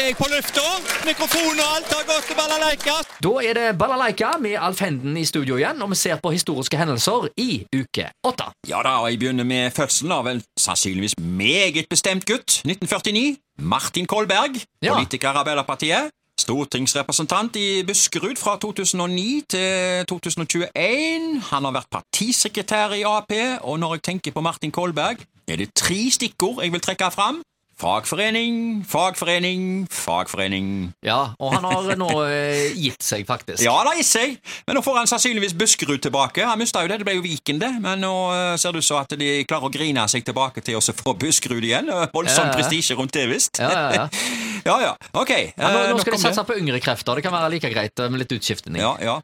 er jeg på lufta. Mikrofon og alt har gått til balalaika. Da er det Balalaika med Alf Henden i studio igjen, og vi ser på historiske hendelser i uke åtte. Ja da, og jeg begynner med fødselen av en sannsynligvis meget bestemt gutt. 1949. Martin Kolberg, Ja. politiker Arbeiderpartiet. Stortingsrepresentant i Buskerud fra 2009 til 2021. Han har vært partisekretær i Ap, og når jeg tenker på Martin Kolberg, er det tre stikkord jeg vil trekke fram. Fagforening, fagforening, fagforening. Ja, og han har nå eh, gitt seg, faktisk. Ja, han har gitt seg, men nå får han sannsynligvis Buskerud tilbake. Han mista jo det, det ble jo Viken, det, men nå eh, ser det ut som at de klarer å grine seg tilbake til å få Buskerud igjen. Voldsom Ja, ja. prestisje rundt det, visst. Ja, ja, ja. ja, ja. Ok. Ja, nå, eh, nå skal de satse på yngre krefter. Det kan være like greit eh, med litt utskiftning. Ja, ja.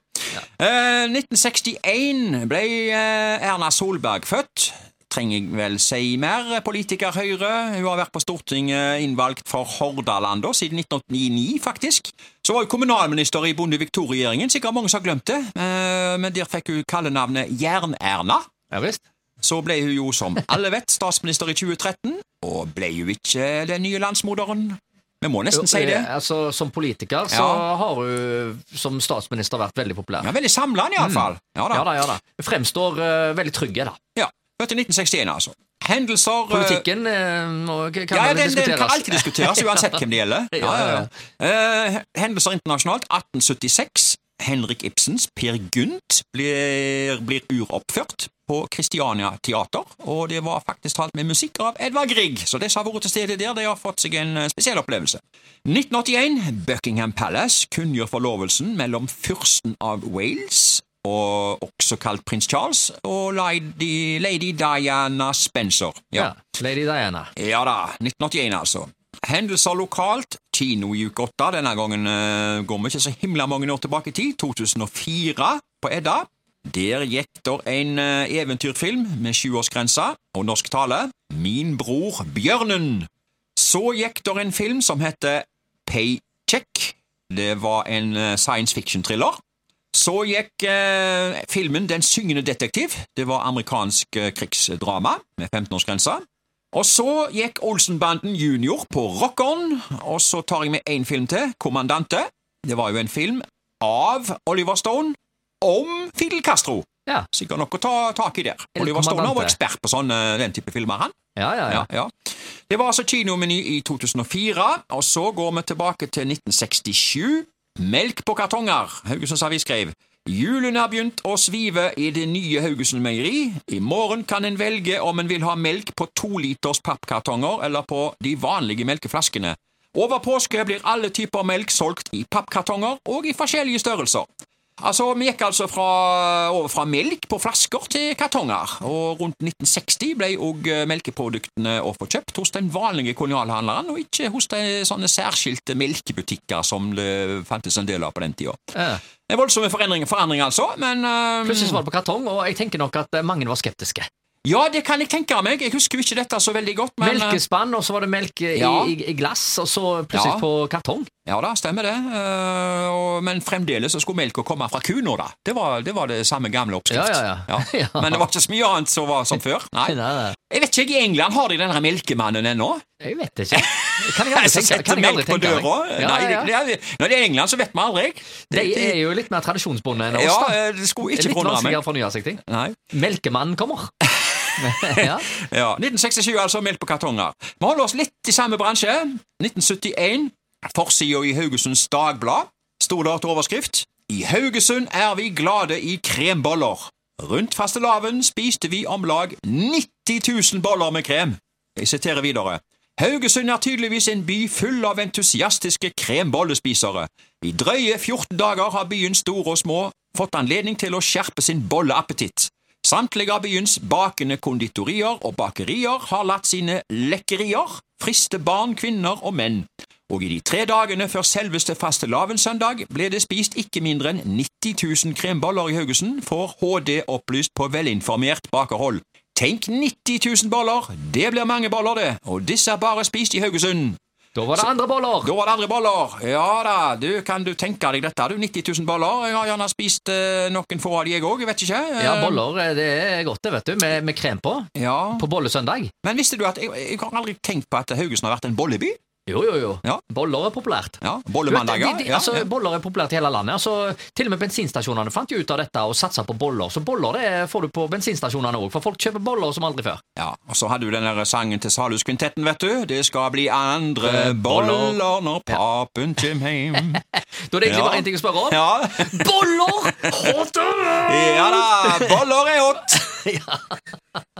Eh, 1961 ble eh, Erna Solberg født. Trenger jeg vel si mer. Politiker Høyre. Hun har vært på Stortinget innvalgt for Hordaland da, siden 1989, faktisk. Så var hun kommunalminister i Bondevik II-regjeringen. Sikkert mange som har glemt det. Eh, men der fikk hun kallenavnet Jern-Erna. Ja visst. Så ble hun jo, som alle vet, statsminister i 2013, og ble jo ikke den nye landsmoderen. Vi må nesten si det. Eh, Altså, som politiker så Ja. har hun som statsminister vært veldig populær. Ja, veldig samlende, iallfall. Ja da. Ja da, ja da. Fremstår uh, veldig trygge, da. Ja, Født i 1961, altså. Hendelser eh, Politikken eh, må- kan Ja, ja den, den kan alltid diskuteres, uansett hvem det gjelder. Ja, ja, Eh, hendelser internasjonalt. 1876. Henrik Ibsens Per Gynt blir, blir uroppført på Christiania Teater, og det var faktisk talt med musikk av Edvard Grieg, så de som har vært til stede der, de har fått seg en spesiell opplevelse. 1981. Buckingham Palace kunngjør forlovelsen mellom fyrsten av Wales og også kalt prins Charles, og lady, lady Diana Spencer. Ja. Lady Diana. Ja da, 1981 altså. Hendelser lokalt, kino i uke 8. Denne gangen uh, går vi ikke så himla mange år tilbake i tid. 2004 på Edda. Der gikk der en uh, eventyrfilm med sjuårsgrense og norsk tale. Min bror Bjørnen. Så gikk der en film som heter Paycheck. Det var en uh, science fiction-thriller. Så gikk eh, filmen Den syngende detektiv. Det var amerikansk eh, krigsdrama med 15-årsgrense. Og så gikk Olsenbanden Junior på Rock-On, og så tar jeg med én film til, Kommandante. Det var jo en film av Oliver Stone om Fidel Castro. Ja. Sikkert nok å ta tak i der. Oliver Stone var ekspert på sånne, den type filmer, han. Ja, ja, ja. Ja, ja. Det var altså kinomeny i 2004, og så går vi tilbake til 1967. Melk på kartonger, Haugesunds Avis skrev. Julen har begynt å svive i det nye Haugesund Meieri. I morgen kan en velge om en vil ha melk på to liters pappkartonger eller på de vanlige melkeflaskene. Over påske blir alle typer melk solgt i pappkartonger og i forskjellige størrelser. Altså, Vi gikk altså fra, over fra melk på flasker til kartonger, og rundt 1960 ble òg melkeproduktene å få kjøpt hos den vanlige kolonialhandleren, og ikke hos de sånne særskilte melkebutikker som det fantes en del av på den tida. Ja. En voldsom forandring, forandring, altså, men um... Plutselig var det på kartong, og jeg tenker nok at eh, mange var skeptiske. Ja, det kan jeg tenke meg. Jeg husker ikke dette så veldig godt, men eh, Melkespann, og så var det melk i, Ja. i, i glass, og så plutselig Ja. på kartong. Ja da, stemmer det. Uh, og, men fremdeles så skulle melka komme fra ku nå, da. Det var, det var det samme gamle oppskrift. Ja, ja, ja. Ja. Men det var ikke så mye annet som var som før. Nei. Nei, nei. Jeg vet ikke, I England har de denne melkemannen ennå? Jeg vet ikke. Kan jeg aldri tenke, setter kan melk på døra? Nei, det- det når det er England, så vet vi aldri. De er jo litt mer tradisjonsbonde enn oss, da. Ja, det skulle ikke litt vanskeligere å fornye seg ting. Melkemannen kommer. ja. Ja, 1967, altså. Melk på kartonger. Vi holder oss litt i samme bransje. 1971. Forsida i Haugesunds Dagblad sto det til overskrift I Haugesund er vi glade i kremboller. Rundt fastelavn spiste vi om lag 90 000 boller med krem. Jeg siterer videre. Haugesund er tydeligvis en by full av entusiastiske krembollespisere. I drøye 14 dager har byens store og små fått anledning til å skjerpe sin bolleappetitt. Samtlige av byens bakende konditorier og bakerier har latt sine lekkerier friste barn, kvinner og menn. Og i de tre dagene før selveste fastelavnssøndag ble det spist ikke mindre enn 90 000 kremboller i Haugesund, får HD opplyst på velinformert bakerhold. Tenk 90 000 boller! Det blir mange boller, det, og disse er bare spist i Haugesund. Da var det andre boller. Da var det andre boller. Ja da, du, kan du tenke deg dette, du. 90 000 boller. Jeg har gjerne spist eh, noen få av de, jeg òg. Vet ikke. Ja, Eh, boller eh, det er godt, det, vet du, med, med krem på. Ja. På bollesøndag. Men visste du at jeg, jeg har aldri tenkt på at Haugesund har vært en bolleby? Jo, jo, jo. Ja. Boller er populært. Ja, Bollemandager. ja, altså, ja. Boller er populært i hele landet. Altså, til og med bensinstasjonene fant jo ut av dette og satsa på boller. Så boller det får du på bensinstasjonene òg, for folk kjøper boller som aldri før. Ja, og så hadde du den der sangen til Saluskvintetten, vet du. Det skal bli andre Eh, boller. boller når papen kjem heim. Da er det egentlig Ja. bare én ting å spørre om. Ja. Boller! Hot ja da, boller er hot!